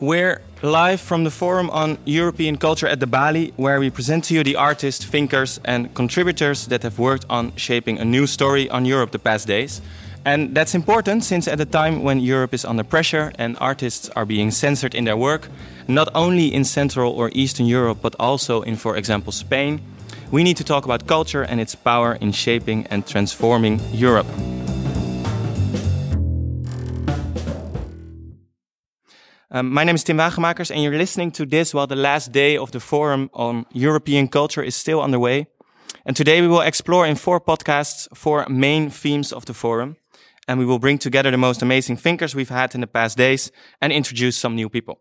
We're live from the Forum on European Culture at the Balie, where we present to you the artists, thinkers, and contributors that have worked on shaping a new story on Europe the past days. And that's important since at a time when Europe is under pressure and artists are being censored in their work, not only in Central or Eastern Europe, but also in, for example, Spain, we need to talk about culture and its power in shaping and transforming Europe. Um, my name is Tim Wagemakers, and you're listening to this while the last day of the Forum on European Culture is still underway. And today we will explore in four podcasts four main themes of the Forum. And we will bring together the most amazing thinkers we've had in the past days and introduce some new people.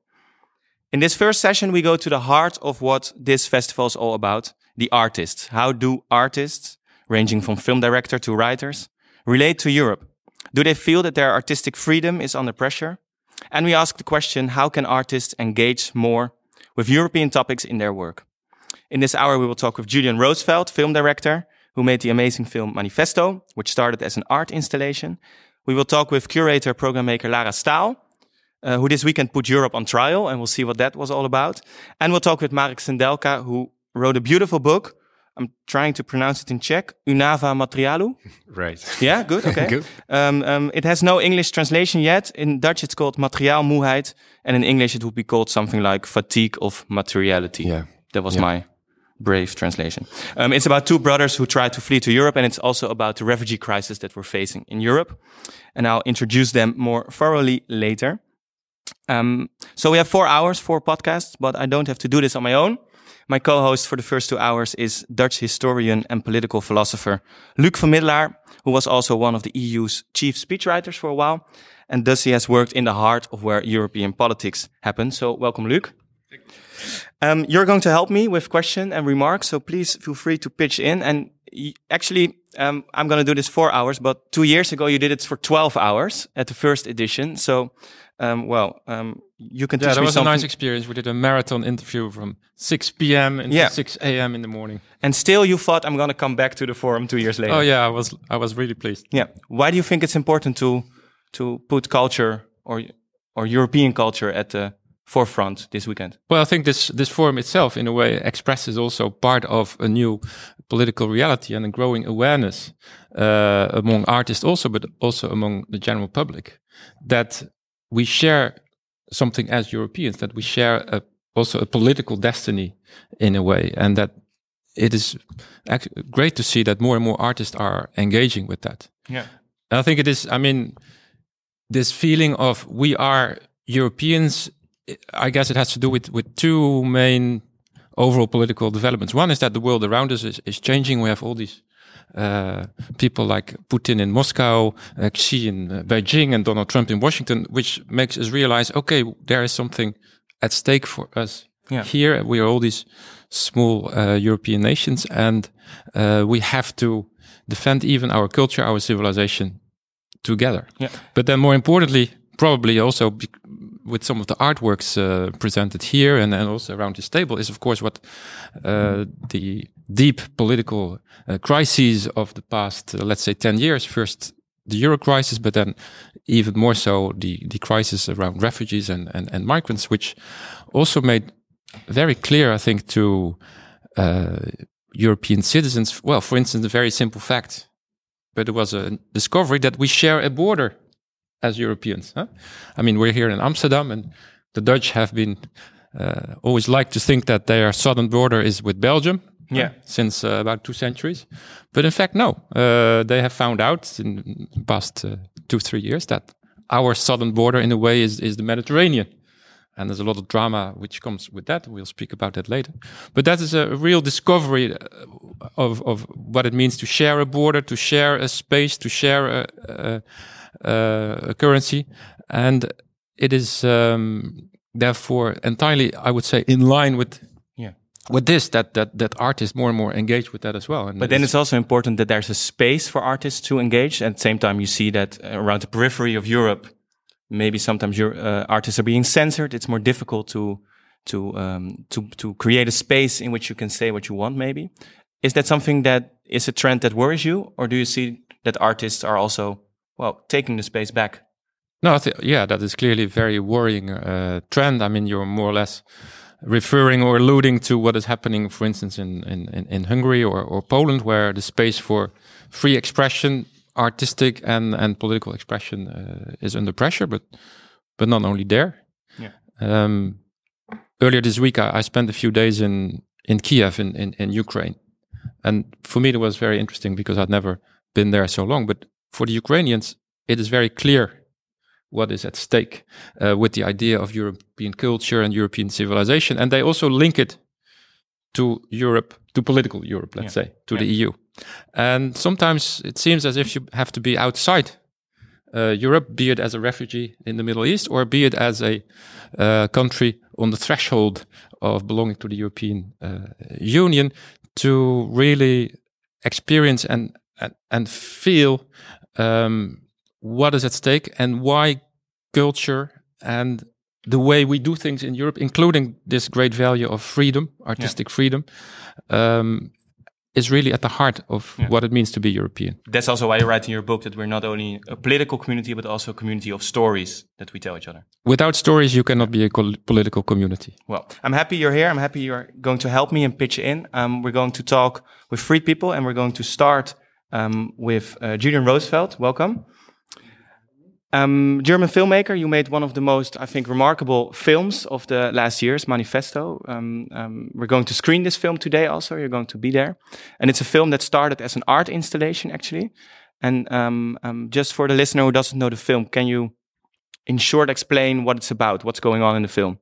In this first session, we go to the heart of what this festival is all about the artists. How do artists, ranging from film director to writers, relate to Europe? Do they feel that their artistic freedom is under pressure? And we ask the question, how can artists engage more with European topics in their work? In this hour, we will talk with Julian Rosefeldt, film director, who made the amazing film Manifesto, which started as an art installation. We will talk with curator, program maker Lara Staal, uh, who this weekend put Europe on trial, and we'll see what that was all about. And we'll talk with Marek Sindelka, who wrote a beautiful book I'm trying to pronounce it in Czech. Unava Materialu. Right. Yeah, good. Okay. good. Um, um, it has no English translation yet. In Dutch, it's called materiaalmoeheid. And in English, it would be called something like fatigue of materiality. Yeah. That was Yeah. my brave translation. Um, it's about two brothers who try to flee to Europe. And it's also about the refugee crisis that we're facing in Europe. And I'll introduce them more thoroughly later. Um, so we have four hours, for podcasts, but I don't have to do this on my own. My co-host for the first two hours is Dutch historian and political philosopher Luc van Middelaar, who was also one of the EU's chief speechwriters for a while. And thus he has worked in the heart of where European politics happen. So welcome, Luc. Um, you're going to help me with question and remarks, so please feel free to pitch in. And actually, um, I'm going to do this four hours, but two years ago you did it for 12 hours at the first edition. So, um, well, um, you can Yeah, that was a nice experience. We did a marathon interview from 6 p.m. until Yeah. 6 a.m. in the morning. And still, you thought I'm going to come back to the forum two years later. Oh yeah, I was I was really pleased. Yeah. Why do you think it's important to to put culture or or European culture at the forefront this weekend? Well, I think this this forum itself, in a way, expresses also part of a new political reality and a growing awareness uh, among artists, also, but also among the general public, that we share something as Europeans, that we share a, also a political destiny in a way, and that it is great to see that more and more artists are engaging with that. Yeah. And I think it is, I mean, this feeling of we are Europeans, I guess it has to do with, with two main overall political developments. One is that the world around us is, is changing. We have all these uh, people like Putin in Moscow, uh, Xi in uh, Beijing, and Donald Trump in Washington, which makes us realize, okay, there is something at stake for us Yeah. here. We are all these small uh, European nations, and uh, we have to defend even our culture, our civilization together. Yeah. But then, more importantly, probably also be- with some of the artworks uh, presented here and, and also around this table is, of course, what uh, the deep political uh, crises of the past, uh, let's say, 10 years. First, the euro crisis, but then even more so the, the crisis around refugees and, and, and migrants, which also made very clear, I think, to uh, European citizens. Well, for instance, a very simple fact, but it was a discovery that we share a border as Europeans. Huh? I mean, we're here in Amsterdam, and the Dutch have been uh, always like to think that their southern border is with Belgium. Yeah. since uh, about two centuries, but in fact, no. Uh, they have found out in the past uh, two, three years that our southern border, in a way, is is the Mediterranean and there's a lot of drama which comes with that. We'll speak about that later. But that is a real discovery uh, of of what it means to share a border, to share a space, to share a, a currency, and it is um, therefore entirely, I would say, in line with Yeah. with this that that that artists more and more engage with that as well. And But then it's also important that there's a space for artists to engage. At the same time, you see that uh, around the periphery of Europe, maybe sometimes your uh, artists are being censored. It's more difficult to to um, to to create a space in which you can say what you want. Maybe is that something that is a trend that worries you, or do you see that artists are also well taking the space back? No, I think yeah, that is clearly a very worrying uh, trend. I mean, you're more or less referring or alluding to what is happening, for instance, in in, in Hungary or, or Poland, where the space for free expression, artistic and and political expression uh, is under pressure. But but not only there. Yeah. Um, earlier this week, I, I, spent a few days in in Kiev in, in in Ukraine, and for me it was very interesting because I'd never been there so long. But for the Ukrainians, it is very clear what is at stake uh, with the idea of European culture and European civilization. And they also link it to Europe, to political Europe, let's yeah. say, to yeah. the EU. And sometimes it seems as if you have to be outside uh, Europe, be it as a refugee in the Middle East or be it as a uh, country on the threshold of belonging to the European uh, Union, to really experience and and, and feel um, what is at stake and why culture and the way we do things in Europe, including this great value of freedom, artistic yeah. freedom, um, is really at the heart of yeah. what it means to be European. That's also why you write in your book that we're not only a political community, but also a community of stories that we tell each other. Without stories, you cannot be a political community. Well, I'm happy you're here. I'm happy you're going to help me and pitch in. Um, we're going to talk with three people, and we're going to start um, with uh, Julian Rosefeldt. Welcome. Um, German filmmaker, you made one of the most, I think, remarkable films of the last years, Manifesto. Um, um, we're going to screen this film today also. You're going to be there. And it's a film that started as an art installation, actually. And um, um, just for the listener who doesn't know the film, can you, in short, explain what it's about, what's going on in the film?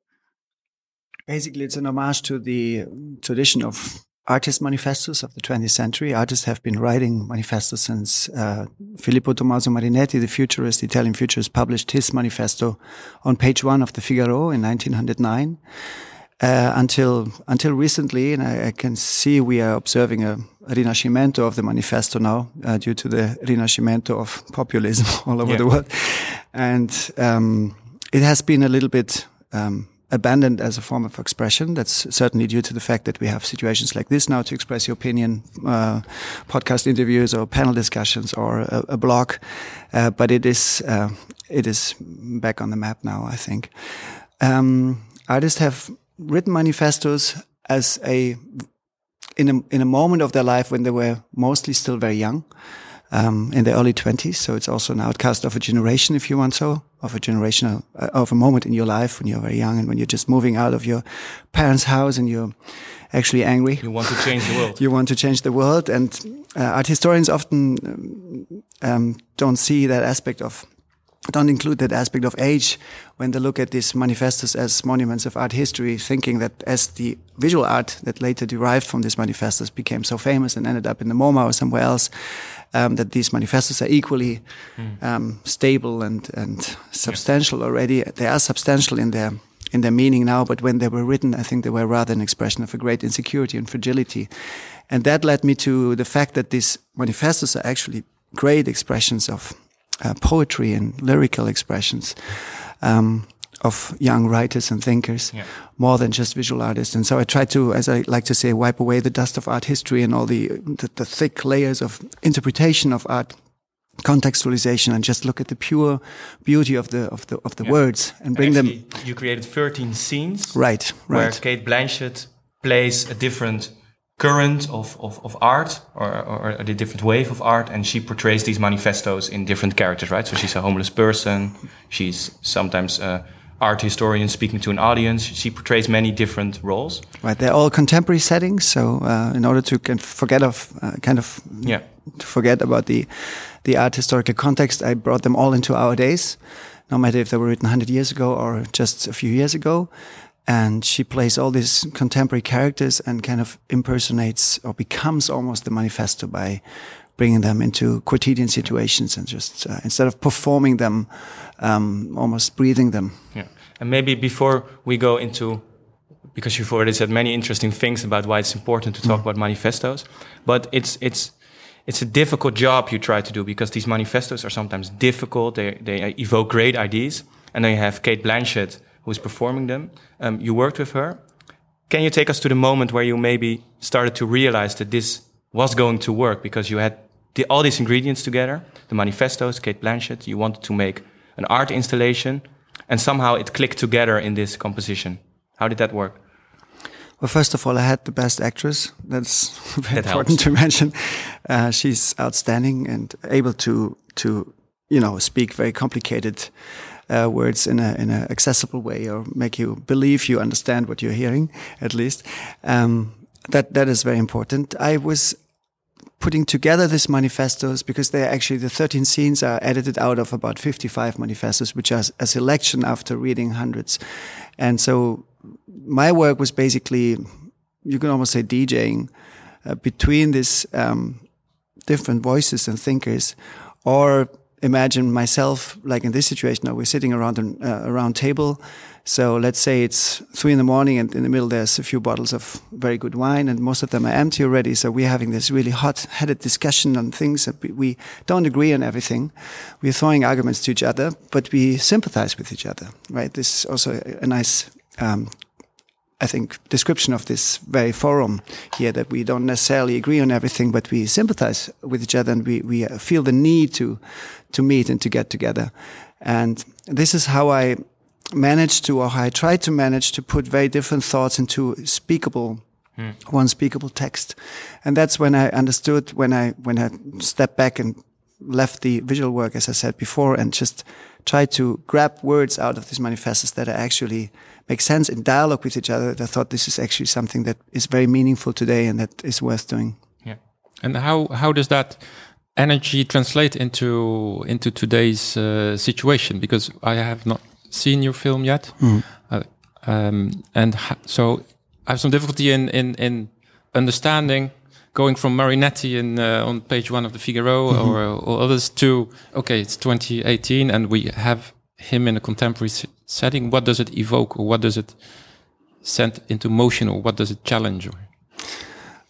Basically, it's an homage to the tradition of artist manifestos of the 20th century. Artists have been writing manifestos since uh, Filippo Tommaso Marinetti, the futurist, Italian futurist, published his manifesto on page one of the Figaro in 1909. Uh, until until recently, and I, I, can see we are observing a, a rinascimento of the manifesto now uh, due to the rinascimento of populism all over yeah. the world, and um, it has been a little bit um, abandoned as a form of expression. That's certainly due to the fact that we have situations like this now to express your opinion, uh, podcast interviews or panel discussions or a, a blog. Uh, but it is uh, it is back on the map now. I think um, artists have written manifestos as a in a in a moment of their life when they were mostly still very young um, in the early 20s. So it's also an outcast of a generation, if you want so, of a generational, uh, of a moment in your life when you're very young and when you're just moving out of your parents' house and you're actually angry. You want to change the world. you want to change the world. And uh, art historians often um, don't see that aspect of don't include that aspect of age when they look at these manifestos as monuments of art history, thinking that as the visual art that later derived from these manifestos became so famous and ended up in the MoMA or somewhere else, um, that these manifestos are equally mm. um, stable and and substantial already. They are substantial in their in their meaning now, but when they were written, I think they were rather an expression of a great insecurity and fragility, and that led me to the fact that these manifestos are actually great expressions of uh, poetry and lyrical expressions. Um, of young writers and thinkers yeah. more than just visual artists. And so I try to, as I like to say, wipe away the dust of art history and all the, the, the thick layers of interpretation of art contextualization and just look at the pure beauty of the of the of the yeah. words and bring Actually, them you created 13 scenes right right where Cate Blanchett plays a different current of, of, of art or, or, a different wave of art and she portrays these manifestos in different characters right so she's a homeless person she's sometimes uh, art historian speaking to an audience. She portrays many different roles. Right, they're all contemporary settings. So uh, in order to forget of uh, kind of yeah to forget about the the art historical context, I brought them all into our days, no matter if they were written 100 years ago or just a few years ago. And she plays all these contemporary characters and kind of impersonates or becomes almost the manifesto by bringing them into quotidian situations and just uh, instead of performing them, um, almost breathing them. Yeah, and maybe before we go into, because you've already said many interesting things about why it's important to talk mm. about manifestos, but it's it's it's a difficult job you try to do because these manifestos are sometimes difficult. They they evoke great ideas, and then you have Cate Blanchett who is performing them. Um, you worked with her. Can you take us to the moment where you maybe started to realize that this was going to work because you had the, all these ingredients together, the manifestos, Cate Blanchett, you wanted to make an art installation, and somehow it clicked together in this composition. How did that work? Well, first of all, I had the best actress. That's very That important helps. to mention. Uh, she's outstanding and able to to you know speak very complicated uh, words in a in an accessible way or make you believe you understand what you're hearing at least. Um, that that is very important. I was putting together these manifestos because they are actually the 13 scenes are edited out of about 55 manifestos, which are a selection after reading hundreds. And so my work was basically, you can almost say DJing uh, between these um, different voices and thinkers, or imagine myself like in this situation. Now we're sitting around an, uh, a round table. So let's say it's three in the morning, and in the middle there's a few bottles of very good wine, and most of them are empty already. So we're having this really hot-headed discussion on things that we, we don't agree on everything. We're throwing arguments to each other, but we sympathize with each other, right? This is also a, a nice um, I think, description of this very forum here that we don't necessarily agree on everything, but we sympathize with each other and we, we feel the need to, to meet and to get together. And this is how I managed to, or how I tried to manage to put very different thoughts into speakable, hmm. one speakable text. And that's when I understood, when I, when I stepped back and left the visual work, as I said before, and just tried to grab words out of these manifestos that are actually make sense in dialogue with each other. I thought this is actually something that is very meaningful today and that is worth doing. Yeah. And how how does that energy translate into into today's uh, situation? Because I have not seen your film yet, uh, um, and ha- so I have some difficulty in in in understanding going from Marinetti in uh, on page one of the Figaro or, or others to okay, it's 2018 and we have him in a contemporary s- setting. What does it evoke, or what does it send into motion, or what does it challenge? Or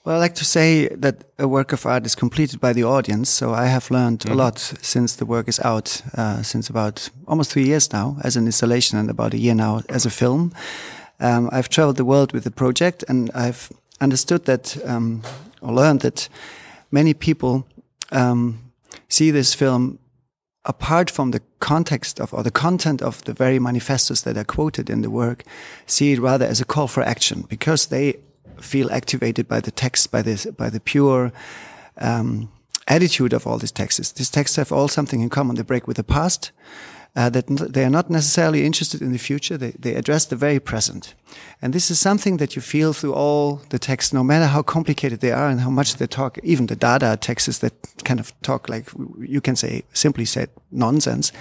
Well, I like to say that a work of art is completed by the audience. So I have learned a lot since the work is out, uh, since about almost three years now as an installation and about a year now as a film. Um, I've traveled the world with the project and I've understood that, um, or learned that many people um, see this film apart from the context of or the content of the very manifestos that are quoted in the work, see it rather as a call for action because they feel activated by the text, by this, by the pure um, attitude of all these texts. These texts have all something in common. They break with the past. Uh, that n- they are not necessarily interested in the future. They, they address the very present. And this is something that you feel through all the texts, no matter how complicated they are and how much they talk, even the Dada texts that kind of talk like, you can say, simply said nonsense.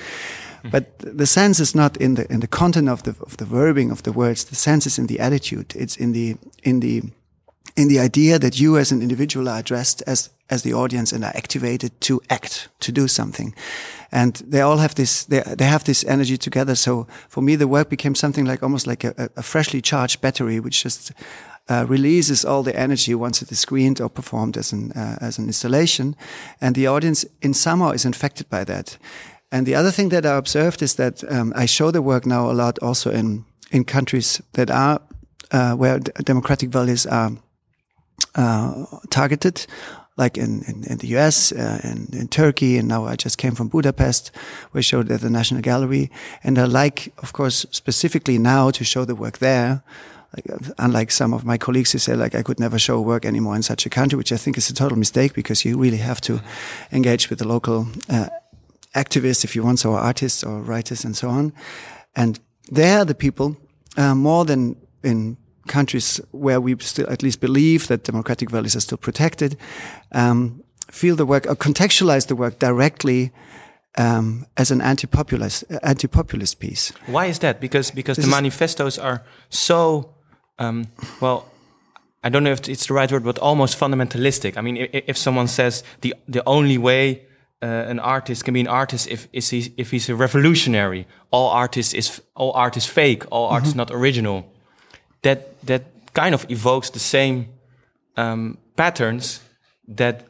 But the sense is not in the, in the content of the, of the verbing of the words. The sense is in the attitude. It's in the, in the, in the idea that you as an individual are addressed as as the audience and are activated to act to do something. And they all have this they, they have this energy together. So for me the work became something like almost like a, a freshly charged battery which just uh, releases all the energy once it is screened or performed as an uh, as an installation. And the audience in somehow is infected by that. And the other thing that I observed is that um, I show the work now a lot also in in countries that are uh, where democratic values are targeted, like in, in, in the US, uh, in, in Turkey, and now I just came from Budapest, where I showed at the National Gallery. And I like, of course, specifically now to show the work there. Like, uh, unlike some of my colleagues who say, like, I could never show work anymore in such a country, which I think is a total mistake because you really have to engage with the local uh, activists, if you want, so or artists or writers and so on. And there, are the people, uh, more than in countries where we still at least believe that democratic values are still protected, um, feel the work or contextualize the work directly um, as an anti-populist anti-populist piece. Why is that? Because because This the manifestos are so um, well. I don't know if it's the right word, but almost fundamentalistic. I mean, if, if someone says the the only way uh, an artist can be an artist if is he, if he's a revolutionary, all artists is all art is fake, all art is not original. That that kind of evokes the same um, patterns that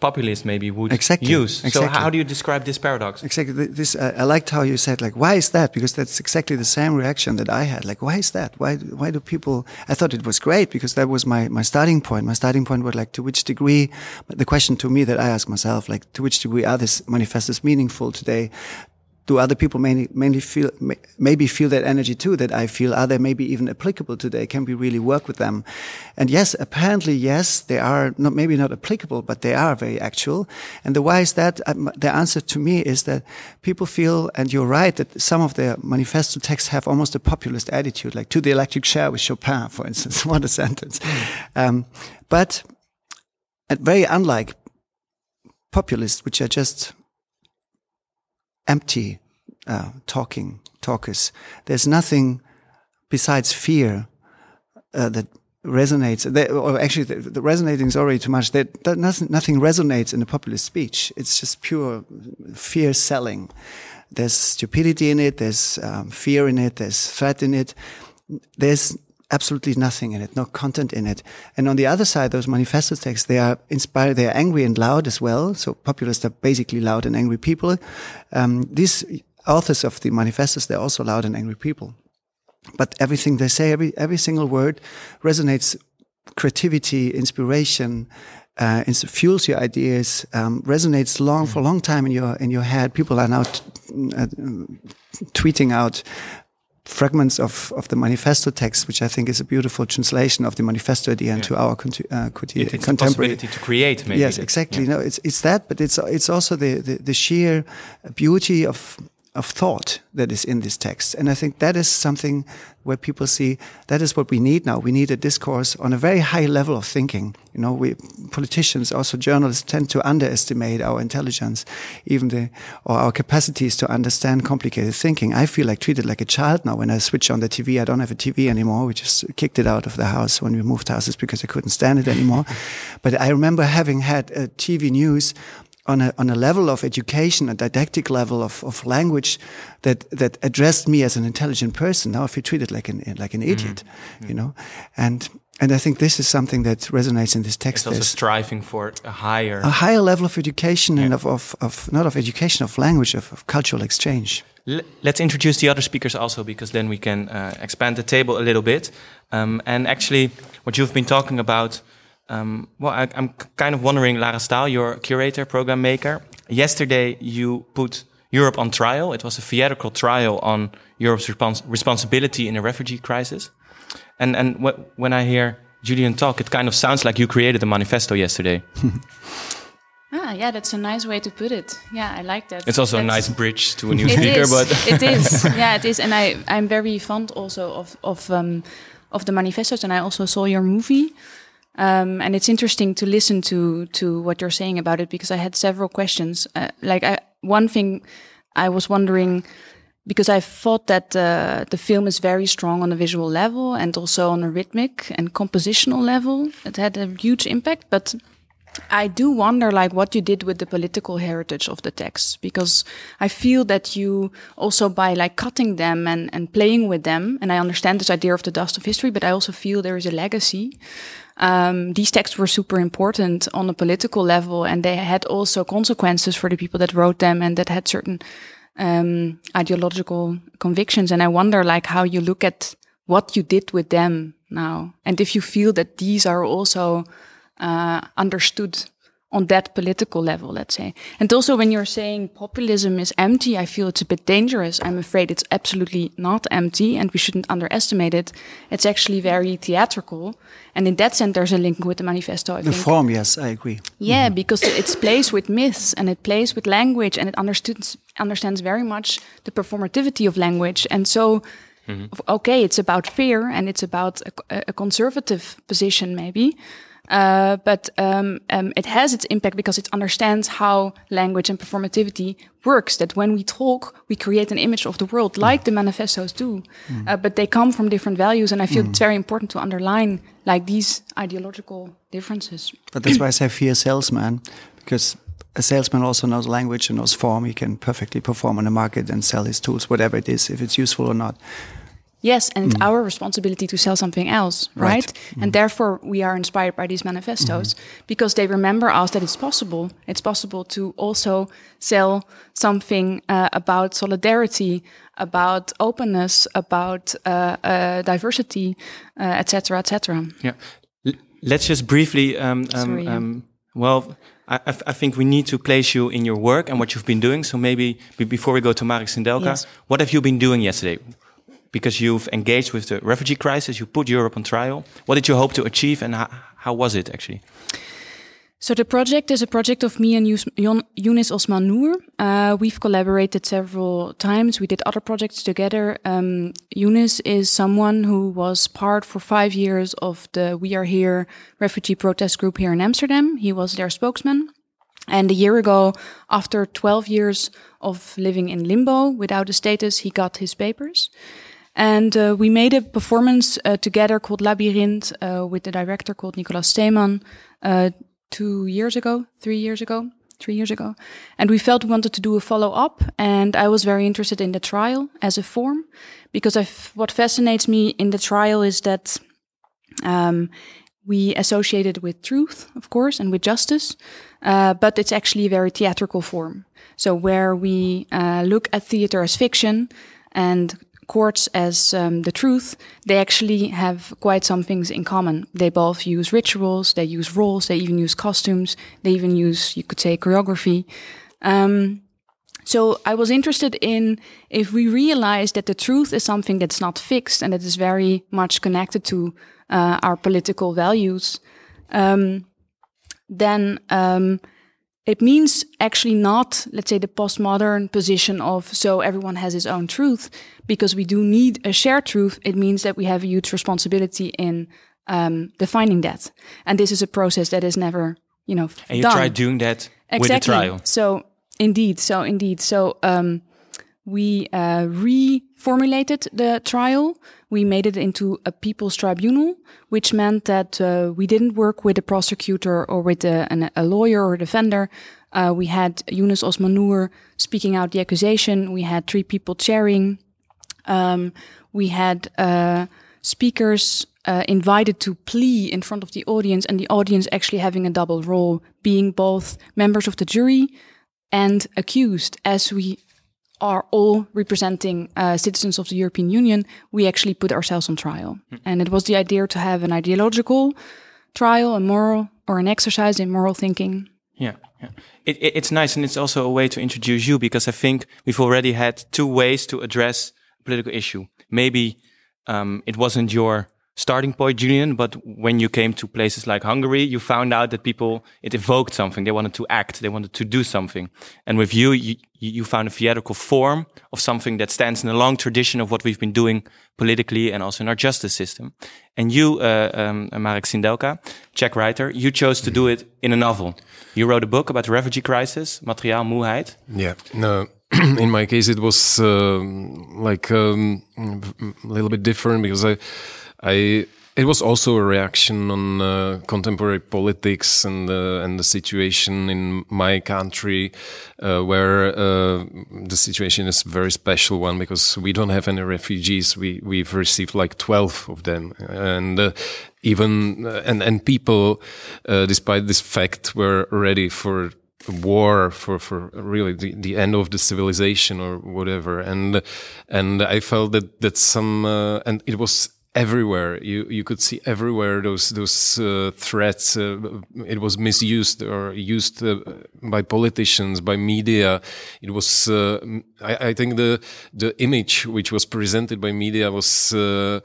populists maybe would Exactly, use. So how do you describe this paradox? Exactly. This uh, I liked how you said like, why is that? Because that's exactly the same reaction that I had. Like, why is that? Why why do people? I thought it was great because that was my my starting point. My starting point was like, to which degree? The question to me that I ask myself, like, to which degree are these manifestos meaningful today? Do other people mainly, mainly feel, maybe feel that energy too that I feel? Are they maybe even applicable today? Can we really work with them? And yes, apparently, yes, they are not, maybe not applicable, but they are very actual. And the why is that? Um, the answer to me is that people feel, and you're right, that some of their manifesto texts have almost a populist attitude, like to the electric chair with Chopin, for instance. what a sentence. Um, but very unlike populists, which are just empty uh, talking talkers. There's nothing besides fear uh, that resonates. They, or actually, the, the, resonating is already too much. That, nothing, nothing resonates in a populist speech. It's just pure fear selling. There's stupidity in it. There's um, fear in it. There's threat in it. There's absolutely nothing in it, no content in it. And on the other side, those manifesto texts, they are inspired, they are angry and loud as well. So populists are basically loud and angry people. Um, these authors of the manifestos, they're also loud and angry people. But everything they say, every, every single word resonates creativity, inspiration, uh, fuels your ideas, um, resonates long for a long time in your in your head. People are now uh, tweeting out fragments of, of the manifesto text, which I think is a beautiful translation of the manifesto idea into yeah. our uh, it, it's contemporary. to create, maybe. Yes, exactly. Yeah. No, it's it's that, but it's it's also the, the, the sheer beauty of of thought that is in this text. And I think that is something where people see that is what we need now. We need a discourse on a very high level of thinking. You know, we politicians, also journalists tend to underestimate our intelligence, even the, or our capacities to understand complicated thinking. I feel like treated like a child now when I switch on the TV. I don't have a TV anymore. We just kicked it out of the house when we moved houses because I couldn't stand it anymore. but I remember having had uh, a TV news on a, on a level of education, a didactic level of, of language that, that addressed me as an intelligent person. Now I feel treated like an, like an idiot, mm. you know, and, and I think this is something that resonates in this text. It's also striving for a higher, a higher level of education yeah. and of, of, of, not of education, of language, of, of cultural exchange. Let's introduce the other speakers also, because then we can uh, expand the table a little bit. Um, and actually, what you've been talking about um, well, I, am kind of wondering, Lara Staal, your curator, program maker. Yesterday, you put Europe on trial. It was a theatrical trial on Europe's respons responsibility in a refugee crisis. And and wh when I hear Julian talk, it kind of sounds like you created a manifesto yesterday. Ah, yeah, that's a nice way to put it. Yeah, I like that. It's also that's, a nice bridge to a new speaker, is, but it is. Yeah, it is, and I I'm very fond also of of um, of the manifestos, and I also saw your movie. Um, and it's interesting to listen to to what you're saying about it because I had several questions. Uh, like I, one thing, I was wondering because I thought that uh, the film is very strong on a visual level and also on a rhythmic and compositional level. It had a huge impact, but I do wonder like what you did with the political heritage of the texts because I feel that you also by like cutting them and, and playing with them and I understand this idea of the dust of history but I also feel there is a legacy. Um, these texts were super important on a political level and they had also consequences for the people that wrote them and that had certain um, ideological convictions. And I wonder like how you look at what you did with them now and if you feel that these are also uh, understood on that political level, let's say. And also when you're saying populism is empty, I feel it's a bit dangerous. I'm afraid it's absolutely not empty and we shouldn't underestimate it. It's actually very theatrical. And in that sense, there's a link with the manifesto. I the think. form, yes, I agree. Yeah, mm -hmm. because it plays with myths and it plays with language and it understands, understands very much the performativity of language. And so, mm -hmm. okay, it's about fear and it's about a, a conservative position maybe. Uh, but um, um, it has its impact because it understands how language and performativity works. That when we talk, we create an image of the world, like the manifestos do. Mm. Uh, but they come from different values, and I feel mm. it's very important to underline like these ideological differences. But that's why I say fear salesman, because a salesman also knows language and knows form. He can perfectly perform on the market and sell his tools, whatever it is, if it's useful or not. Yes, and it's mm. our responsibility to sell something else, right? right? Mm. And therefore, we are inspired by these manifestos mm because they remember us that it's possible. It's possible to also sell something uh, about solidarity, about openness, about uh, uh, diversity, etc., uh, etc. yeah. L let's just briefly, um, um, Sorry, um, well, I, I, think we need to place you in your work and what you've been doing. So maybe before we go to Marek Sindelka, yes. what have you been doing yesterday? Because you've engaged with the refugee crisis, you put Europe on trial. What did you hope to achieve, and how, how was it actually? So the project is a project of me and Younis Osman Noor. Uh, we've collaborated several times. We did other projects together. Um, Younis is someone who was part for five years of the We Are Here refugee protest group here in Amsterdam. He was their spokesman. And a year ago, after 12 years of living in limbo without a status, he got his papers. And uh, we made a performance uh, together called Labyrinth uh, with the director called Nicolas Steeman uh, two years ago, three years ago, three years ago. And we felt we wanted to do a follow up. And I was very interested in the trial as a form because what fascinates me in the trial is that um, we associate it with truth, of course, and with justice, uh, but it's actually a very theatrical form. So where we uh, look at theater as fiction and courts as um, the truth, they actually have quite some things in common. They both use rituals, they use roles, they even use costumes, they even use, you could say, choreography. Um, so I was interested in if we realize that the truth is something that's not fixed and that is very much connected to uh, our political values, um, then um, it means actually not, let's say, the postmodern position of so everyone has his own truth, because we do need a shared truth. It means that we have a huge responsibility in um, defining that, and this is a process that is never, you know, and you done. tried doing that exactly. with the trial. So indeed, so indeed, so um, we uh, reformulated the trial. We made it into a people's tribunal, which meant that uh, we didn't work with a prosecutor or with a, an, a lawyer or a defender. Uh, we had Yunus Osman Noor speaking out the accusation. We had three people chairing. Um, we had uh, speakers uh, invited to plea in front of the audience, and the audience actually having a double role, being both members of the jury and accused, as we are all representing uh, citizens of the European Union, we actually put ourselves on trial. Mm. And it was the idea to have an ideological trial, a moral, or an exercise in moral thinking. Yeah, yeah. It, it, it's nice, and it's also a way to introduce you because I think we've already had two ways to address a political issue. Maybe um, it wasn't your starting point, Julian. But when you came to places like Hungary, you found out that people, it evoked something. They wanted to act. They wanted to do something. And with you, you, you found a theatrical form of something that stands in a long tradition of what we've been doing politically and also in our justice system. And you, uh, um, Marek Sindelka, Czech writer, you chose to do it in a novel. You wrote a book about the refugee crisis, Materiaal Moeheid. Yeah. No. in my case, it was uh, like um, a little bit different because I I it was also a reaction on uh, contemporary politics and uh, and the situation in my country, uh, where uh, the situation is a very special one because we don't have any refugees. We we've received like twelve of them, and uh, even uh, and and people, despite this fact, were ready for war for for really the, the end of the civilization or whatever and and i felt that that some and it was everywhere. You you could see everywhere those those uh, threats. Uh, it was misused or used uh, by politicians, by media. It was. Uh, I, I, think the the image which was presented by media was uh,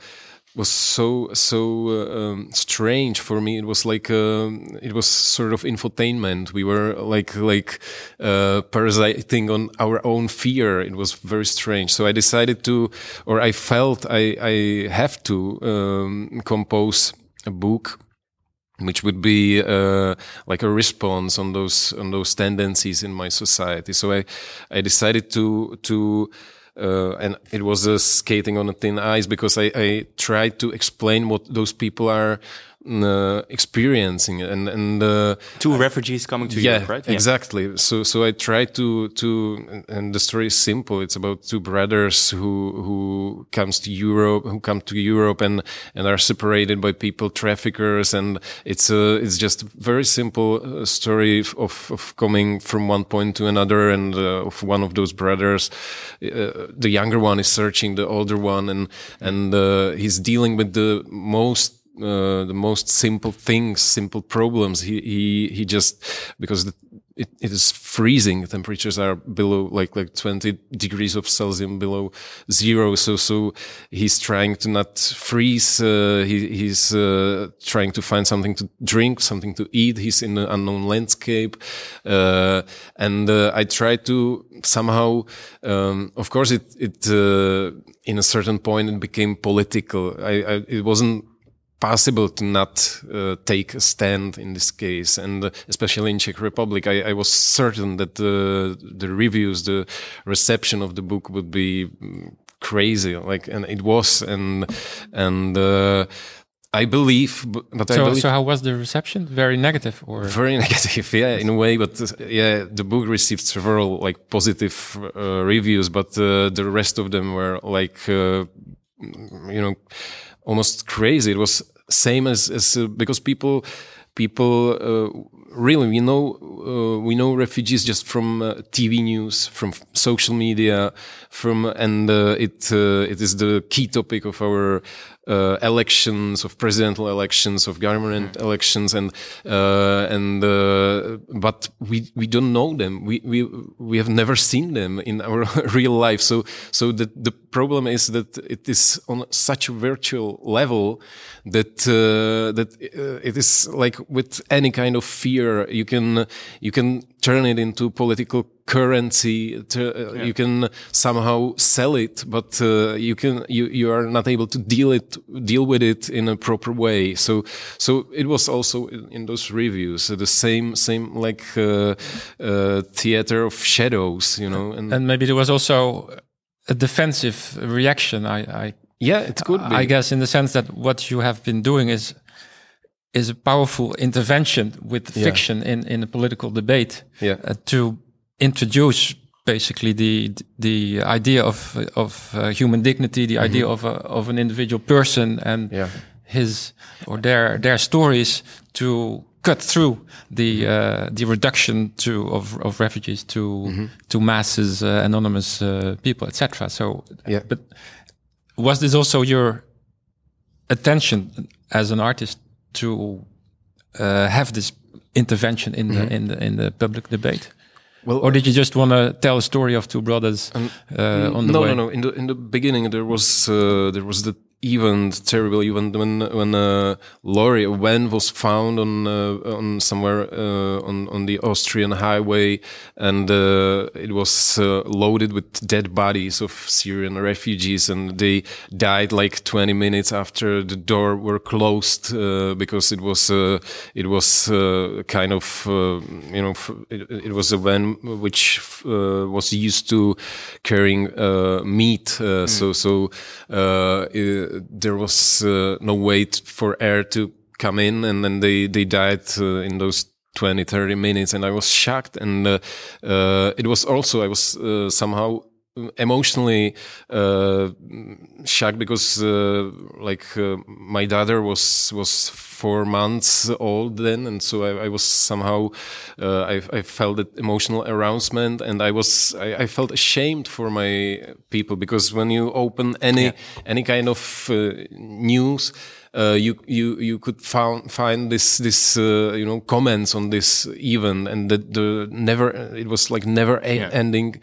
was so so uh, um, strange for me. It was like uh, it was sort of infotainment. We were like like uh, parasiting on our own fear. It was very strange. So I decided to, or I felt I I have to um, compose a book which would be uh, like a response on those on those tendencies in my society. So I I decided to to uh, and it was uh, skating on a thin ice because I, I tried to explain what those people are uh, experiencing and and uh, two refugees coming to yeah, Europe, right? Yeah, exactly. So so I try to to and the story is simple. It's about two brothers who who comes to Europe, who come to Europe and and are separated by people traffickers, and it's a it's just a very simple uh, story of of coming from one point to another, and uh, of one of those brothers. Uh, the younger one is searching the older one, and and uh, he's dealing with the most uh, the most simple things, simple problems. He he he just because it, it is freezing. Temperatures are below like like twenty degrees of Celsius below zero. So so he's trying to not freeze. Uh, he, he's uh, trying to find something to drink, something to eat. He's in an unknown landscape, uh, and uh, I try to somehow. Um, of course, it it in a certain point it became political. I, I it wasn't possible to not uh, take a stand in this case, and uh, especially in Czech Republic, I, I was certain that the the reviews, the reception of the book would be mm, crazy, like, and it was, and and. Uh, I believe, but, so, I believe so how was the reception? Very negative, or very negative, yeah, in a way. But uh, yeah, the book received several like positive uh, reviews, but uh, the rest of them were like, uh, you know, almost crazy. It was same as as uh, because people people uh, really we know uh, we know refugees just from uh, TV news, from social media, from and uh, it uh, it is the key topic of our uh, elections, of presidential elections, of government mm. elections, and uh, and uh, but we we don't know them. We we we have never seen them in our real life. So so the the problem is that it is on such a virtual level that uh, that it is like with any kind of fear you can you can turn it into political currency to, uh, yeah. you can somehow sell it but uh, you can you you are not able to deal it deal with it in a proper way so so it was also in, in those reviews uh, the same same like uh, uh, theater of shadows you know and, and maybe there was also a defensive reaction i i yeah it could be i guess in the sense that what you have been doing is is a powerful intervention with yeah. fiction in in a political debate yeah. uh, to introduce basically the the idea of of uh, human dignity, the mm -hmm. idea of a, of an individual person and yeah. his or their their stories to cut through the uh, the reduction to of of refugees to mm -hmm. to masses, uh, anonymous uh, people, etc. So, yeah. but was this also your attention as an artist to uh, have this intervention in mm -hmm. the in the in the public debate? Well, or did you just want to tell a story of two brothers um, uh, on the no, way? No, no, no. In the in the beginning, there was uh, there was the event, terrible event when when a lorry, a van was found on uh, on somewhere uh, on on the Austrian highway, and uh, it was uh, loaded with dead bodies of Syrian refugees, and they died like 20 minutes after the door were closed uh, because it was uh, it was kind of you know it, it, was a van which was used to carrying meat, mm. so so. It, there was uh, no wait for air to come in and then they they died uh, in those 20 30 minutes and i was shocked and uh, uh it was also i was uh, somehow emotionally uh, shocked because like my daughter was was four months old then, and so I, I was somehow uh, I, I, felt that emotional arousement, and I was I, I, felt ashamed for my people because when you open any yeah. any kind of uh, news. Uh, you you you could found, find this this uh, you know comments on this even and that the never it was like never yeah. ending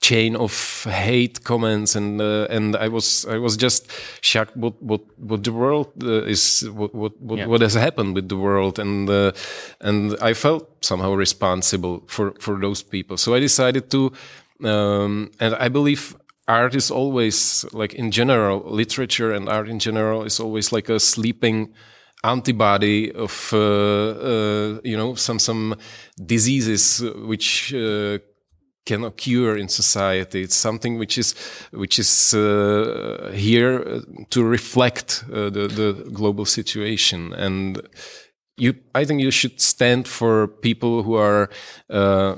chain of hate comments and uh, and I was I was just shocked what what what the world uh, is what what what, yeah. what, has happened with the world and uh, and I felt somehow responsible for for those people so I decided to um, and I believe art is always like in general literature and art in general is always like a sleeping antibody of uh, uh, you know some some diseases which uh, can occur in society. It's something which is which is uh, here uh, to reflect uh, the the global situation, and you. I think you should stand for people who are. Uh,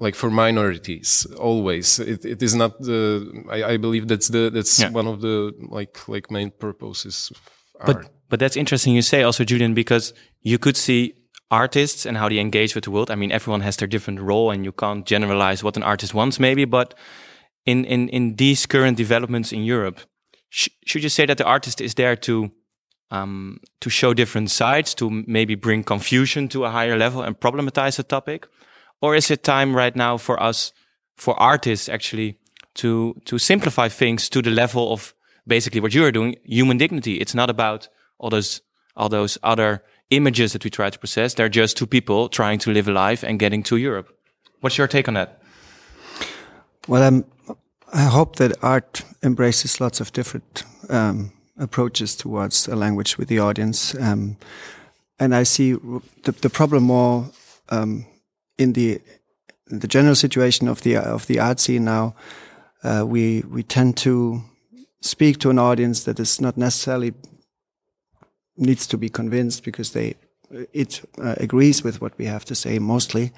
like for minorities, always. It, it is not the. I, I believe that's the that's yeah. one of the like like main purposes. but but that's interesting you say also, Julian, because you could see artists and how they engage with the world. I mean, everyone has their different role and you can't generalize what an artist wants maybe, but in, in, in these current developments in Europe, sh should you say that the artist is there to um, to show different sides, to maybe bring confusion to a higher level and problematize a topic? Or is it time right now for us, for artists actually, to to simplify things to the level of basically what you are doing, human dignity? It's not about all those all those other images that we try to process. They're just two people trying to live a life and getting to Europe. What's your take on that? Well, I'm, I hope that art embraces lots of different um, approaches towards a language with the audience. Um, and I see the, the problem more um, in the the general situation of the of the art scene now. Uh, we we tend to speak to an audience that is not necessarily needs to be convinced because they it uh, agrees with what we have to say. Mostly,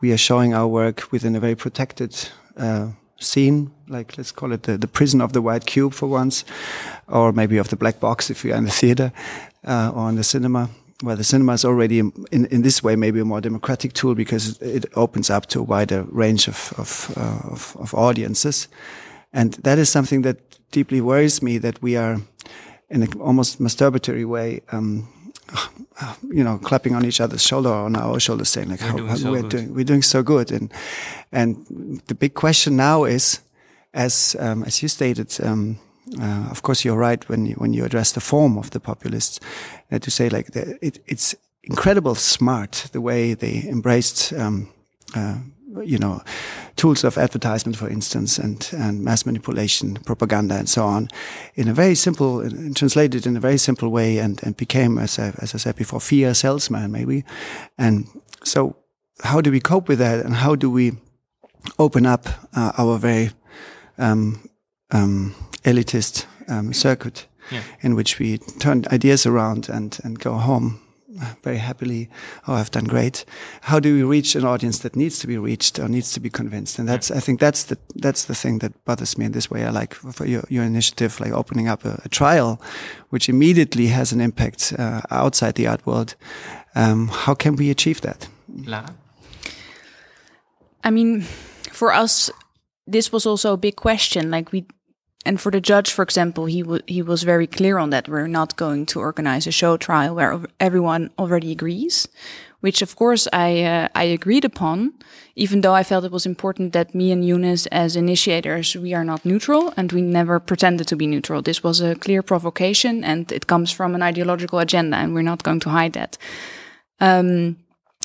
we are showing our work within a very protected uh, scene, like let's call it the, the prison of the white cube for once, or maybe of the black box if you're in the theater uh, or in the cinema. Well, the cinema is already in, in this way maybe a more democratic tool because it opens up to a wider range of of, uh, of, of audiences, and that is something that deeply worries me that we are in an almost masturbatory way. Um, you know, clapping on each other's shoulder or on our shoulders, saying like, we're how, doing how so we're good. doing, we're doing so good. And, and the big question now is, as, um, as you stated, um, uh, of course, you're right when you, when you address the form of the populists, uh, to say like the, it, it's incredible smart the way they embraced, um, uh, you know, tools of advertisement, for instance, and, and mass manipulation, propaganda, and so on, in a very simple, and translated in a very simple way, and, and became, as I, as I said before, fear salesman, maybe. And so, how do we cope with that, and how do we open up uh, our very um, um, elitist um, circuit Yeah. in which we turn ideas around and, and go home very happily. Oh, I've done great. How do we reach an audience that needs to be reached or needs to be convinced? And that's, I think that's the, that's the thing that bothers me in this way. I like for your, your initiative, like opening up a, a trial, which immediately has an impact uh, outside the art world. Um, how can we achieve that? Lara? I mean, for us, this was also a big question. Like we, and for the judge, for example, he he was very clear on that. We're not going to organize a show trial where everyone already agrees, which of course I uh, I agreed upon. Even though I felt it was important that me and Eunice, as initiators, we are not neutral and we never pretended to be neutral. This was a clear provocation, and it comes from an ideological agenda, and we're not going to hide that. Um,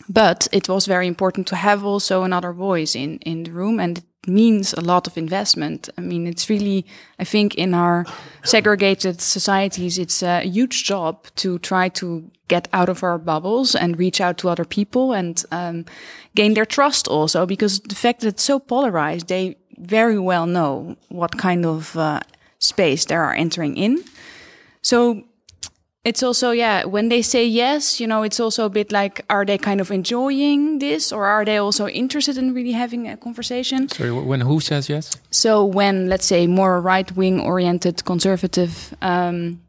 but it was very important to have also another voice in in the room and means a lot of investment. I mean it's really i think in our segregated societies it's a huge job to try to get out of our bubbles and reach out to other people and um, gain their trust also because the fact that it's so polarized they very well know what kind of uh, space they are entering in. So it's also yeah when they say yes you know it's also a bit like are they kind of enjoying this or are they also interested in really having a conversation Sorry, when who says yes? so when let's say more right wing oriented conservative um,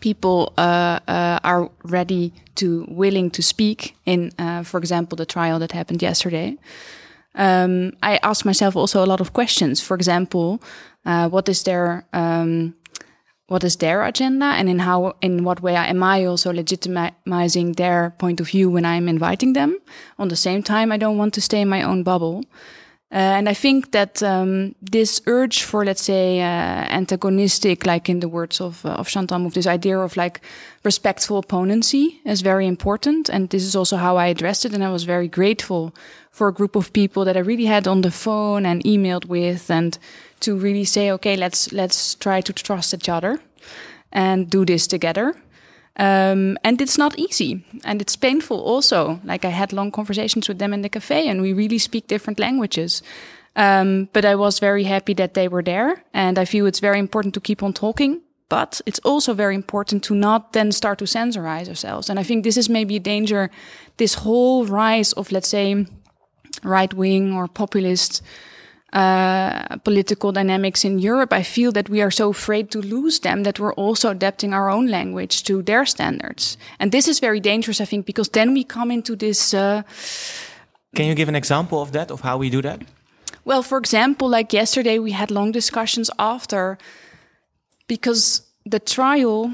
people uh, uh, are ready to willing to speak in uh, for example the trial that happened yesterday um, i asked myself also a lot of questions for example uh, what is their um, what is their agenda and in how in what way am i also legitimizing their point of view when i'm inviting them. On the same time i don't want to stay in my own bubble uh, and i think that um, this urge for let's say uh, antagonistic like in the words of uh, of chantal mouffe this idea of like respectful opponency is very important and this is also how i addressed it and i was very grateful for a group of people that i really had on the phone and emailed with and to really say, okay, let's let's try to trust each other and do this together. Um, and it's not easy, and it's painful also. Like I had long conversations with them in the cafe, and we really speak different languages. Um, but I was very happy that they were there, and I feel it's very important to keep on talking. But it's also very important to not then start to censorize ourselves. And I think this is maybe a danger. This whole rise of, let's say, right wing or populist uh, political dynamics in Europe, I feel that we are so afraid to lose them that we're also adapting our own language to their standards. And this is very dangerous, I think, because then we come into this. Uh, Can you give an example of that, of how we do that? well, for example, like yesterday, we had long discussions after because the trial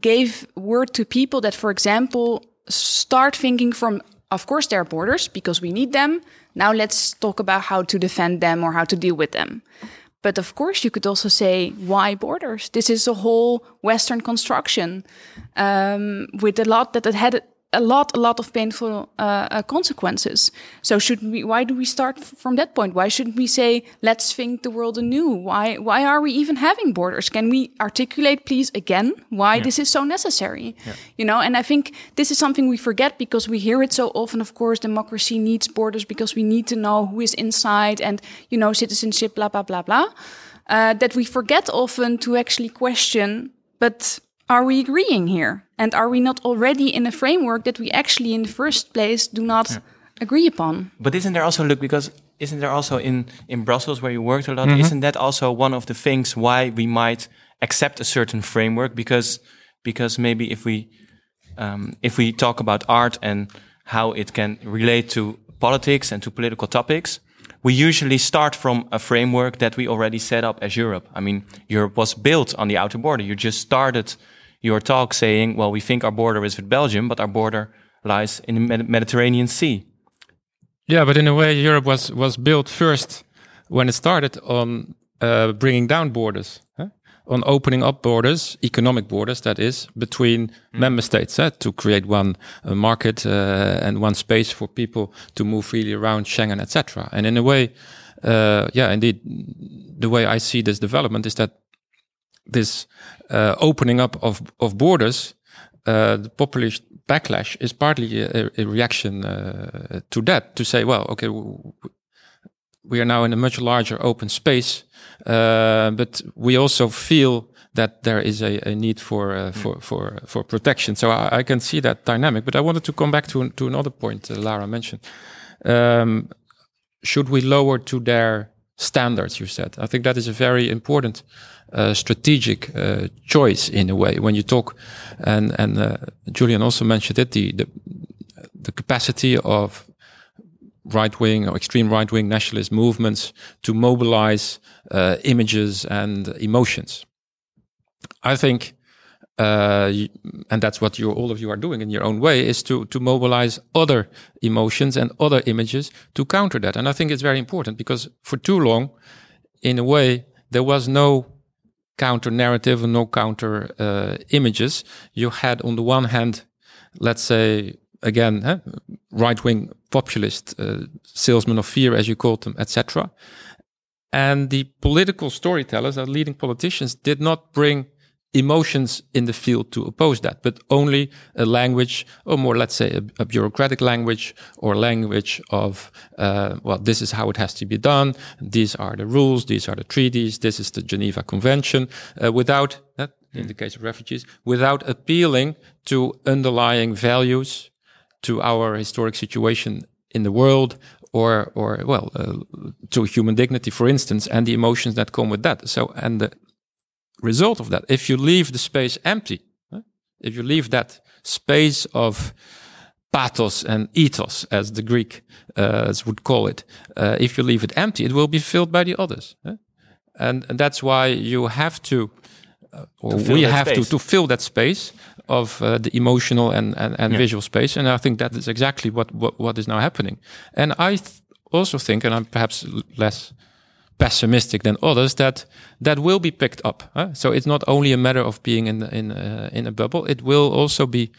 gave word to people that, for example, start thinking from, of course, there are borders because we need them. Now let's talk about how to defend them or how to deal with them. But of course, you could also say, why borders? This is a whole Western construction um, with a lot that it had a lot, a lot of painful uh, uh, consequences. So should we? Why do we start from that point? Why shouldn't we say, let's think the world anew? Why? Why are we even having borders? Can we articulate, please, again, why yeah. this is so necessary? Yeah. You know, and I think this is something we forget because we hear it so often. Of course, democracy needs borders because we need to know who is inside and you know citizenship, blah blah blah blah. Uh, that we forget often to actually question, but are we agreeing here? And are we not already in a framework that we actually, in the first place, do not yeah. agree upon? But isn't there also, look, because isn't there also in, in Brussels where you worked a lot, mm -hmm. isn't that also one of the things why we might accept a certain framework? Because, because maybe if we, um, if we talk about art and how it can relate to politics and to political topics, we usually start from a framework that we already set up as Europe. I mean, Europe was built on the outer border. You just started your talk saying, well, we think our border is with Belgium, but our border lies in the Mediterranean Sea. Yeah, but in a way, Europe was was built first when it started on uh, bringing down borders, huh? on opening up borders, economic borders, that is, between mm. member states huh? to create one uh, market uh, and one space for people to move freely around Schengen, etc. And in a way, uh, yeah, indeed, the way I see this development is that this uh, opening up of, of borders, uh, the populist backlash is partly a, a reaction uh, to that, to say, well, okay, we are now in a much larger open space, uh, but we also feel that there is a, a need for, uh, for, hmm. for, for protection. So I, I, can see that dynamic, but I wanted to come back to, to another point uh, Lara mentioned. Um, should we lower to their standards, you said? I think that is a very important uh, strategic uh, choice in a way. When you talk and and uh, Julian also mentioned it the the, the capacity of right wing or extreme right wing nationalist movements to mobilize uh, images and emotions. I think uh, and that's what you all of you are doing in your own way is to to mobilize other emotions and other images to counter that. And i think it's very important because for too long in a way there was no counter narrative and no counter uh, images. You had, on the one hand, let's say, again, right wing populist uh, salesmen of fear, as you called them, etc. And the political storytellers, our leading politicians, did not bring emotions in the field to oppose that, but only a language, or more, let's say, a, a bureaucratic language or language of, uh, well, this is how it has to be done. These are the rules. These are the treaties. This is the Geneva Convention. Uh, without that, in the case of refugees, without appealing to underlying values, to our historic situation in the world, or, or well, uh, to human dignity, for instance, and the emotions that come with that. So, and the result of that, if you leave the space empty, if you leave that space of pathos and ethos, as the Greek uh, would call it, uh, if you leave it empty, it will be filled by the others. And, and that's why you have to, uh, or we have to, to fill that space of uh, the emotional and, and, and yeah. visual space. And I think that is exactly what, what, what is now happening. And I th also think, and I'm perhaps less pessimistic than others that that will be picked up. Huh? So it's not only a matter of being in in uh, in a bubble; it will also be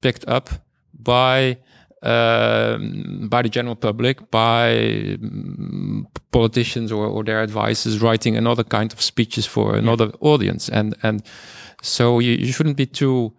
picked up by um, by the general public, by um, politicians or, or their advisors writing another kind of speeches for another yeah. audience, and and so you, you shouldn't be too.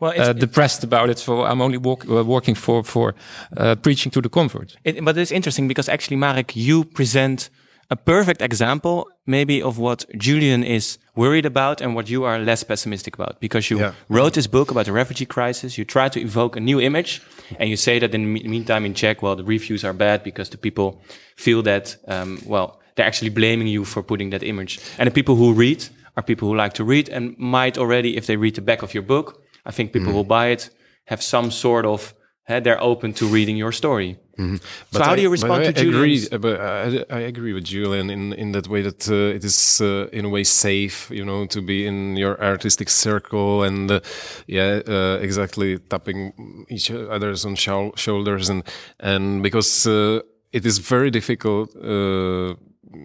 Well, uh, depressed about it. So I'm only walk, uh, working for for uh, preaching to the convert. It, but it's interesting because actually, Marek, you present a perfect example maybe of what Julian is worried about and what you are less pessimistic about because you yeah. wrote this book about the refugee crisis you try to evoke a new image and you say that in the meantime in Czech well the reviews are bad because the people feel that um, well they're actually blaming you for putting that image and the people who read are people who like to read and might already if they read the back of your book I think people mm. will buy it have some sort of they're open to reading your story. Mm-hmm. So how I, do you respond I to Julian? Uh, But I, I agree with Julian in, in that way that uh, it is uh, in a way safe, you know, to be in your artistic circle and uh, yeah, uh, exactly tapping each other's on shou- shoulders and and because uh, it is very difficult uh,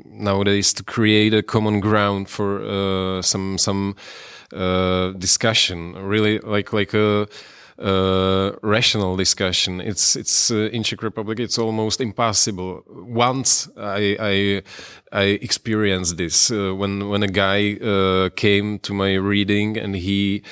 nowadays to create a common ground for uh, some some uh, discussion, really like like a uh, rational discussion. It's it's uh, in Czech Republic. It's almost impossible. Once I I, I experienced this uh, when when a guy uh, came to my reading and he.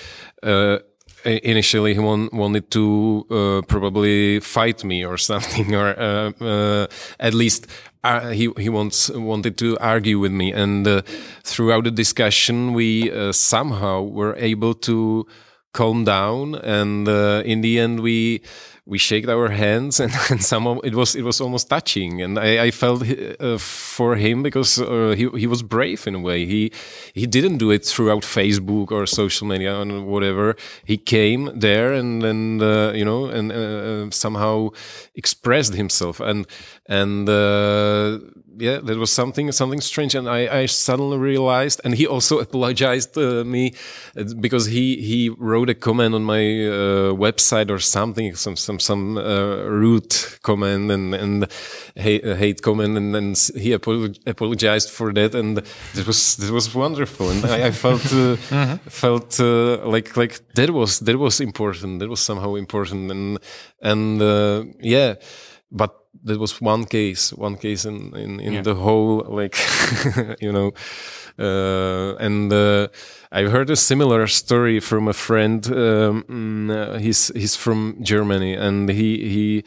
Uh, Initially, he wanted to uh, probably fight me or something, or uh, uh, at least uh, he he wants wanted to argue with me. And uh, throughout the discussion, we uh, somehow were able to calm down and uh, in the end we we shaked our hands and, and somehow it was it was almost touching. And I, I felt uh, for him because uh, he he was brave in a way. He he didn't do it throughout Facebook or social media or whatever. He came there and and uh, you know and uh, somehow expressed himself. And and uh, yeah that was something something strange and I, I suddenly realized and he also apologized uh, me uh, because he he wrote a comment on my uh, website or something some some some uh, rude comment and and hate, hate comment and then he apolog- apologized for that and it was it was wonderful and I, I felt uh, felt uh, like like that was that was important that was somehow important and and uh, yeah but that was one case one case in in, in Yeah. the whole like you know uh, and uh, I heard a similar story from a friend. Um, mm, uh, he's he's from Germany, and he he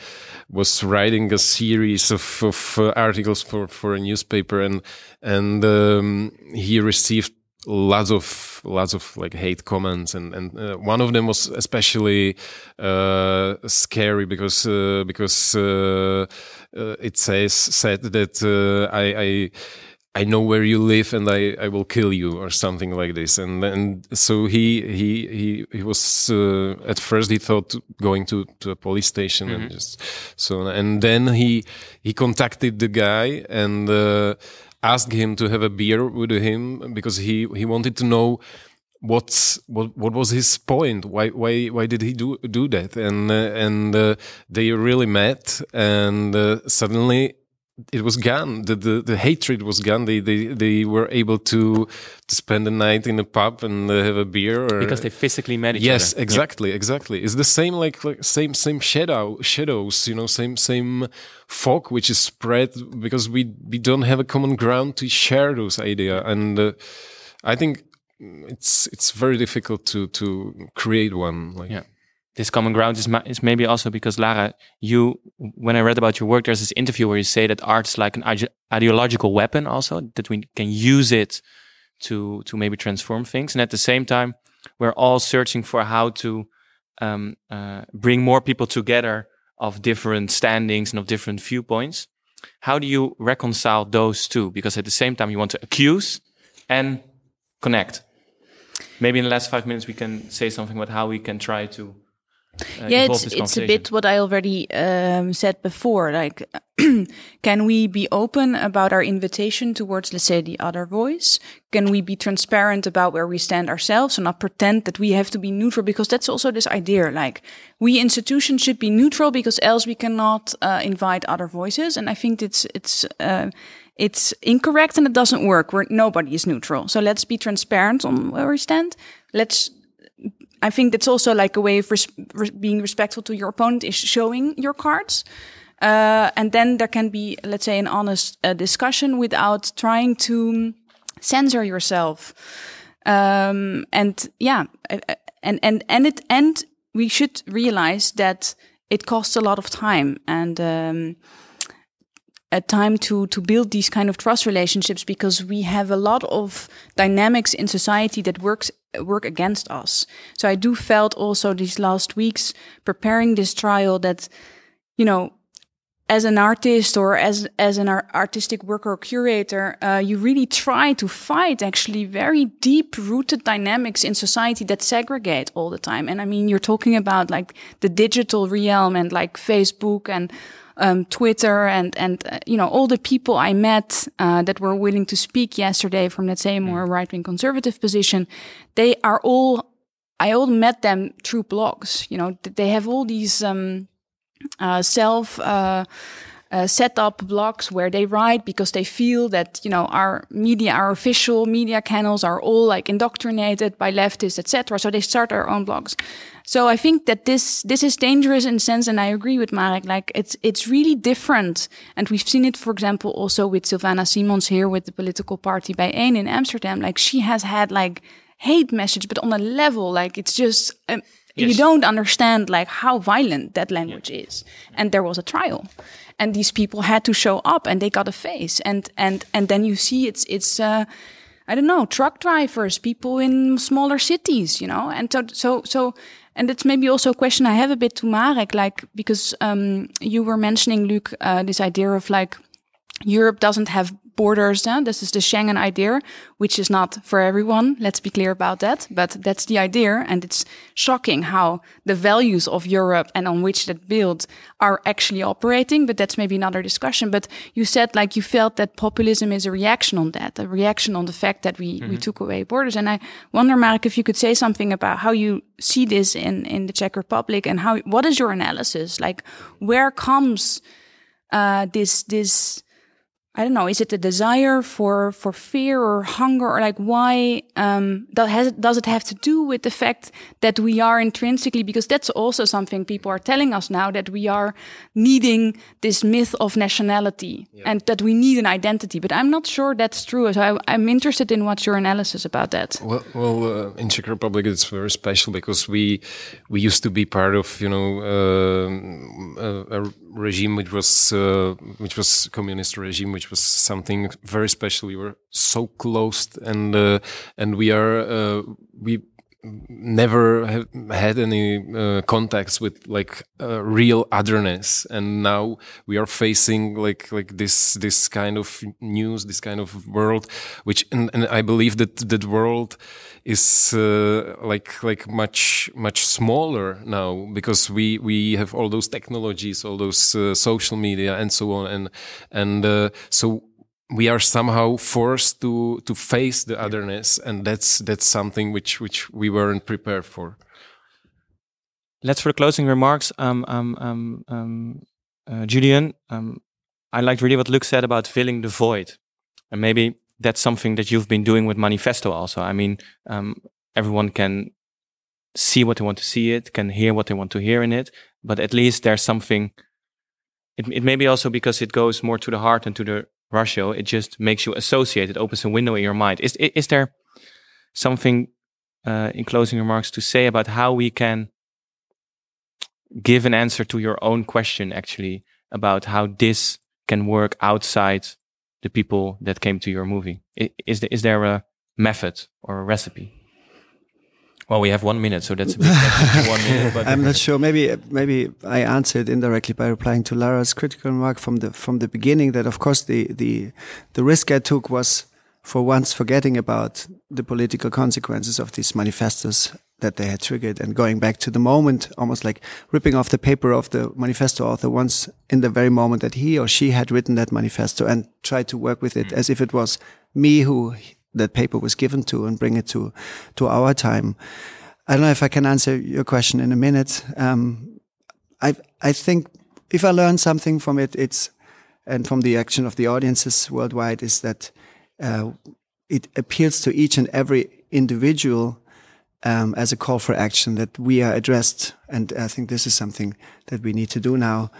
was writing a series of, of uh, articles for, for a newspaper, and and um, he received lots of lots of like hate comments and and uh, one of them was especially uh, scary because uh, because uh, uh, it says said that uh, I, I I know where you live and I, I will kill you or something like this. And and so he he he he was uh, at first he thought going to to a police station and just so and then he he contacted the guy and uh, asked him to have a beer with him because he he wanted to know what's what what was his point? Why why why did he do do that? And uh, and uh, they really met and uh, suddenly it was gone. The, the the hatred was gone. They they they were able to to spend the night in a pub and uh, have a beer or, because they physically met each yes other. exactly exactly. It's the same like, like same same shadow shadows you know same same fog which is spread because we we don't have a common ground to share those idea. And uh, i think it's it's very difficult to to create one like Yeah. This common ground is, is maybe also because Lara, you, when I read about your work, there's this interview where you say that art is like an ide- ideological weapon, also that we can use it to to maybe transform things, and at the same time, we're all searching for how to um, uh, bring more people together of different standings and of different viewpoints. How do you reconcile those two? Because at the same time, you want to accuse and connect. Maybe in the last five minutes, we can say something about how we can try to uh, yeah, it's it's a bit what I already um, said before. Like, can we be open about our invitation towards, let's say, the other voice? Can we be transparent about where we stand ourselves and not pretend that we have to be neutral? Because that's also this idea. Like, we institutions should be neutral because else we cannot uh, invite other voices. And I think it's it's. Uh, it's incorrect and it doesn't work. Where nobody is neutral. So let's be transparent on where we stand. Let's I think that's also like a way of res- res- being respectful to your opponent is showing your cards. Uh, and then there can be, let's say, an honest uh, discussion without trying to censor yourself. Um, and yeah, and, and, and it, and we should realize that it costs a lot of time and, um, a time to to build these kind of trust relationships because we have a lot of dynamics in society that works work against us. So I do felt also these last weeks preparing this trial that you know as an artist or as as an artistic worker or curator, uh, you really try to fight actually very deep rooted dynamics in society that segregate all the time. And I mean, you're talking about like the digital realm and like Facebook and um, Twitter and and uh, you know all the people I met uh, that were willing to speak yesterday from let's say a more mm. right wing conservative position. They are all I all met them through blogs. You know, they have all these. Um, uh, self uh, uh, set up blogs where they write because they feel that you know our media, our official media channels are all like indoctrinated by leftists, etc. So they start their own blogs. So I think that this this is dangerous in sense, and I agree with Marek. Like it's it's really different, and we've seen it, for example, also with Sylvana Simons here with the political party by BIJ1 in Amsterdam. Like she has had like hate message, but on a level like it's just. Um, Yes. You don't understand like how violent that language yeah. is. And there was a trial. And these people had to show up and they got a face. And and and then you see it's it's uh I don't know, truck drivers, people in smaller cities, you know. And so so so and it's maybe also a question I have a bit to Marek, like because um you were mentioning, Luc, uh, this idea of like Europe doesn't have borders. Huh? This is the Schengen idea, which is not for everyone. Let's be clear about that. But that's the idea. And it's shocking how the values of Europe and on which that builds are actually operating. But that's maybe another discussion. But you said like you felt that populism is a reaction on that, a reaction on the fact that we, mm -hmm. we mm-hmm. took away borders. And I wonder, Mark, if you could say something about how you see this in, in the Czech Republic and how, what is your analysis? Like where comes, uh, this, this, I don't know, is it a desire for, for fear or hunger or like why, um, that has, does it have to do with the fact that we are intrinsically, because that's also something people are telling us now that we are needing this myth of nationality yeah. and that we need an identity. But I'm not sure that's true. So I, am interested in what's your analysis about that. Well, well uh, in Czech Republic, it's very special because we, we used to be part of, you know, uh, a, a regime which was uh, which was communist regime which was something very special. We were so close, and uh, and we are uh, we never have had any uh, contacts with like uh, real otherness. And now we are facing like like this this kind of news this kind of world which and, and i believe that that world is uh, like like much much smaller now because we we have all those technologies all those uh, social media and so on. And and uh, so we are somehow forced to to face the otherness and that's that's something which which we weren't prepared for. Let's for the closing remarks um um um, um uh, julian um i liked really what luc said about filling the void. And maybe that's something that you've been doing with manifesto also. I mean um everyone can see what they want to see it can hear what they want to hear in it but at least there's something it, it may be also because it goes more to the heart and to the ratio, it just makes you associate. It opens a window in your mind. Is is there something uh, in closing remarks to say about how we can give an answer to your own question, actually, about how this can work outside the people that came to your movie? Is there, is there a method or a recipe? Well, we have one minute, so that's a bit one minute. I'm not sure. Maybe maybe I answered indirectly by replying to Lara's critical remark from the from the beginning. That of course the the the risk I took was for once forgetting about the political consequences of these manifestos that they had triggered and going back to the moment, almost like ripping off the paper of the manifesto author once in the very moment that he or she had written that manifesto and try to work with it mm. as if it was me who that paper was given to and bring it to to our time. I don't know if I can answer your question in a minute. Um, I I think if I learn something from it, it's and from the action of the audiences worldwide is that uh, it appeals to each and every individual um, as a call for action that we are addressed, and I think this is something that we need to do now.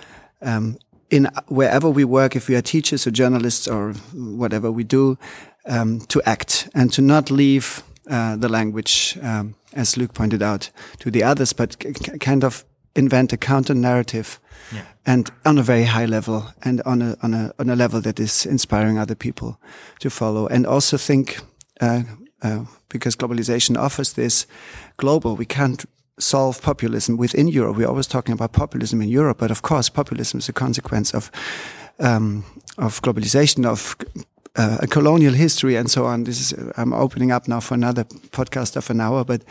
Um, in wherever we work, if we are teachers or journalists or whatever we do, um, to act and to not leave uh, the language, um, as Luc pointed out, to the others, but kind of invent a counter narrative, yeah. and on a very high level, and on a on a on a level that is inspiring other people to follow, and also think uh, uh, because globalization offers this global, we can't solve populism within Europe. We're always talking about populism in Europe, but of course, populism is a consequence of um, of globalization, of uh, a colonial history and so on. This is I'm opening up now for another podcast of an hour, but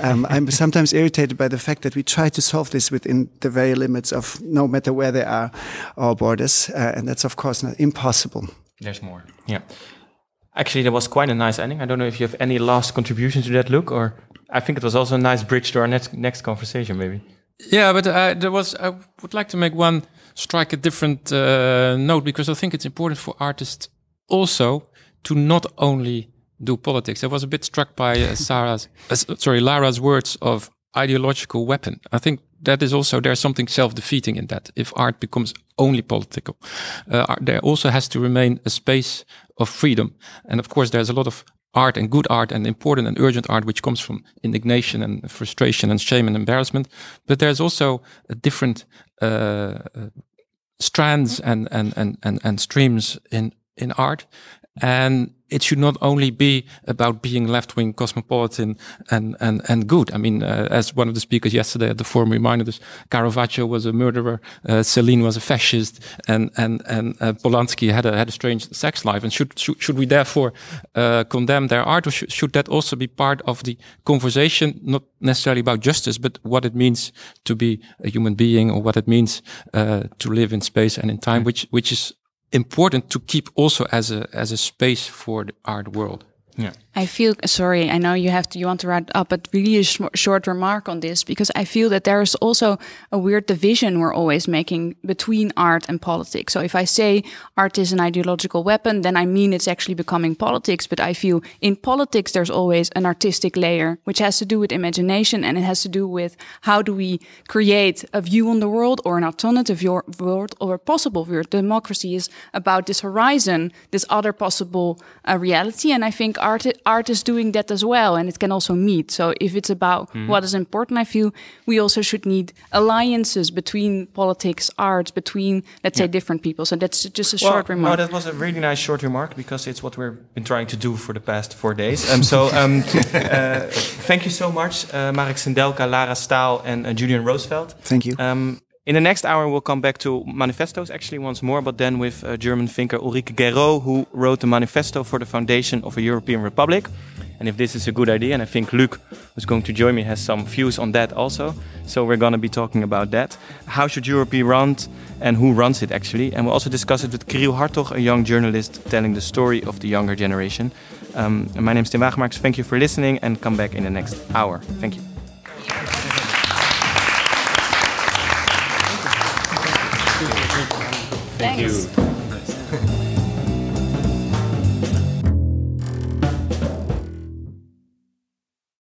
um, I'm sometimes irritated by the fact that we try to solve this within the very limits of no matter where they are our borders, uh, and that's of course not impossible. There's more. Yeah. Actually, that was quite a nice ending. I don't know if you have any last contribution to that look, or I think it was also a nice bridge to our next next conversation, maybe. Yeah, but uh, there was. I would like to make one strike a different uh, note because I think it's important for artists also to not only do politics. I was a bit struck by uh, Sarah's, uh, sorry, Lara's words of ideological weapon. I think that is also there's something self-defeating in that. If art becomes only political, uh, there also has to remain a space of freedom. And of course, there's a lot of art and good art and important and urgent art which comes from indignation and frustration and shame and embarrassment. But there's also a different uh, strands and, and, and, and, and streams in in art. And it should not only be about being left wing, cosmopolitan, and, and, and good. I mean, uh, as one of the speakers yesterday at the forum reminded us, Caravaggio was a murderer, uh, Celine was a fascist, and, and, and uh, Polanski had a, had a strange sex life. And should, should, should we therefore uh, condemn their art, or should, should that also be part of the conversation, not necessarily about justice, but what it means to be a human being, or what it means uh, to live in space and in time, mm. which, which is important to keep also as a as a space for the art world. Yeah. I feel sorry. I know you have to, you want to wrap up, but really a sh short remark on this because I feel that there is also a weird division we're always making between art and politics. So if I say art is an ideological weapon, then I mean it's actually becoming politics. But I feel in politics there's always an artistic layer which has to do with imagination and it has to do with how do we create a view on the world or an alternative world or a possible view. Democracy is about this horizon, this other possible uh, reality, and I think art art is doing that as well, and it can also meet. So if it's about mm. what is important, I feel we also should need alliances between politics, arts, between let's yeah. say different people. So that's just a well, short remark. No, that was a really nice short remark because it's what we've been trying to do for the past four days. Um, so um, uh, thank you so much, uh, Marek Sindelka, Lara Staal, and uh, Julian Rosefeldt. Thank you. Um, in the next hour, we'll come back to manifestos actually once more, but then with uh, German thinker Ulrike Guérot, who wrote the manifesto for the foundation of a European Republic. And if this is a good idea, and I think Luc, who's going to join me, has some views on that also. So we're going to be talking about that. How should Europe be run and who runs it actually? And we'll also discuss it with Kirill Hartog, a young journalist telling the story of the younger generation. Um, my name is Tim Wagemakers. Thank you for listening and come back in the next hour. Thank you. Thanks.